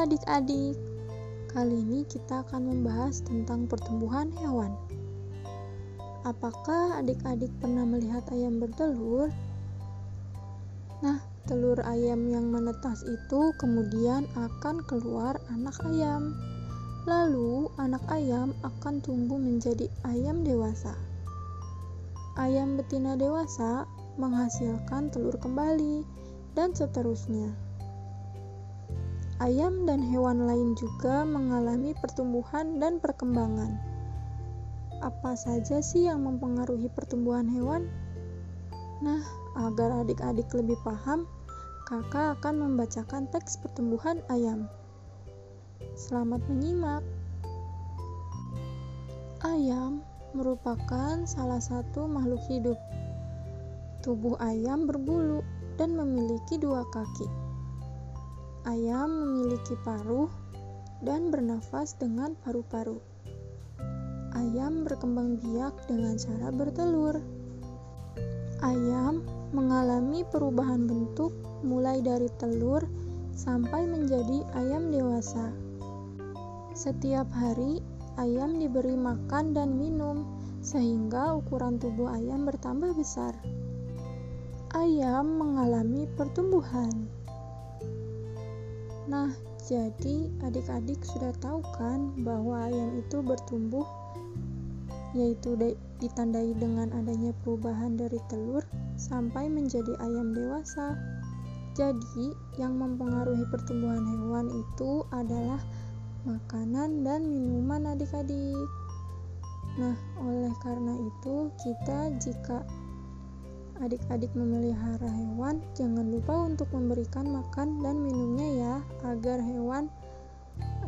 adik-adik. Kali ini kita akan membahas tentang pertumbuhan hewan. Apakah adik-adik pernah melihat ayam bertelur? Nah, telur ayam yang menetas itu kemudian akan keluar anak ayam. Lalu, anak ayam akan tumbuh menjadi ayam dewasa. Ayam betina dewasa menghasilkan telur kembali, dan seterusnya. Ayam dan hewan lain juga mengalami pertumbuhan dan perkembangan. Apa saja sih yang mempengaruhi pertumbuhan hewan? Nah, agar adik-adik lebih paham, kakak akan membacakan teks pertumbuhan ayam. Selamat menyimak. Ayam merupakan salah satu makhluk hidup. Tubuh ayam berbulu dan memiliki dua kaki. Ayam memiliki paruh dan bernafas dengan paru-paru. Ayam berkembang biak dengan cara bertelur. Ayam mengalami perubahan bentuk mulai dari telur sampai menjadi ayam dewasa. Setiap hari, ayam diberi makan dan minum sehingga ukuran tubuh ayam bertambah besar. Ayam mengalami pertumbuhan. Nah, jadi adik-adik sudah tahu kan bahwa ayam itu bertumbuh yaitu ditandai dengan adanya perubahan dari telur sampai menjadi ayam dewasa. Jadi, yang mempengaruhi pertumbuhan hewan itu adalah makanan dan minuman adik-adik. Nah, oleh karena itu, kita jika adik-adik memelihara hewan, jangan lupa untuk memberikan makan dan minumnya ya, agar hewan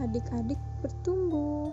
adik-adik bertumbuh.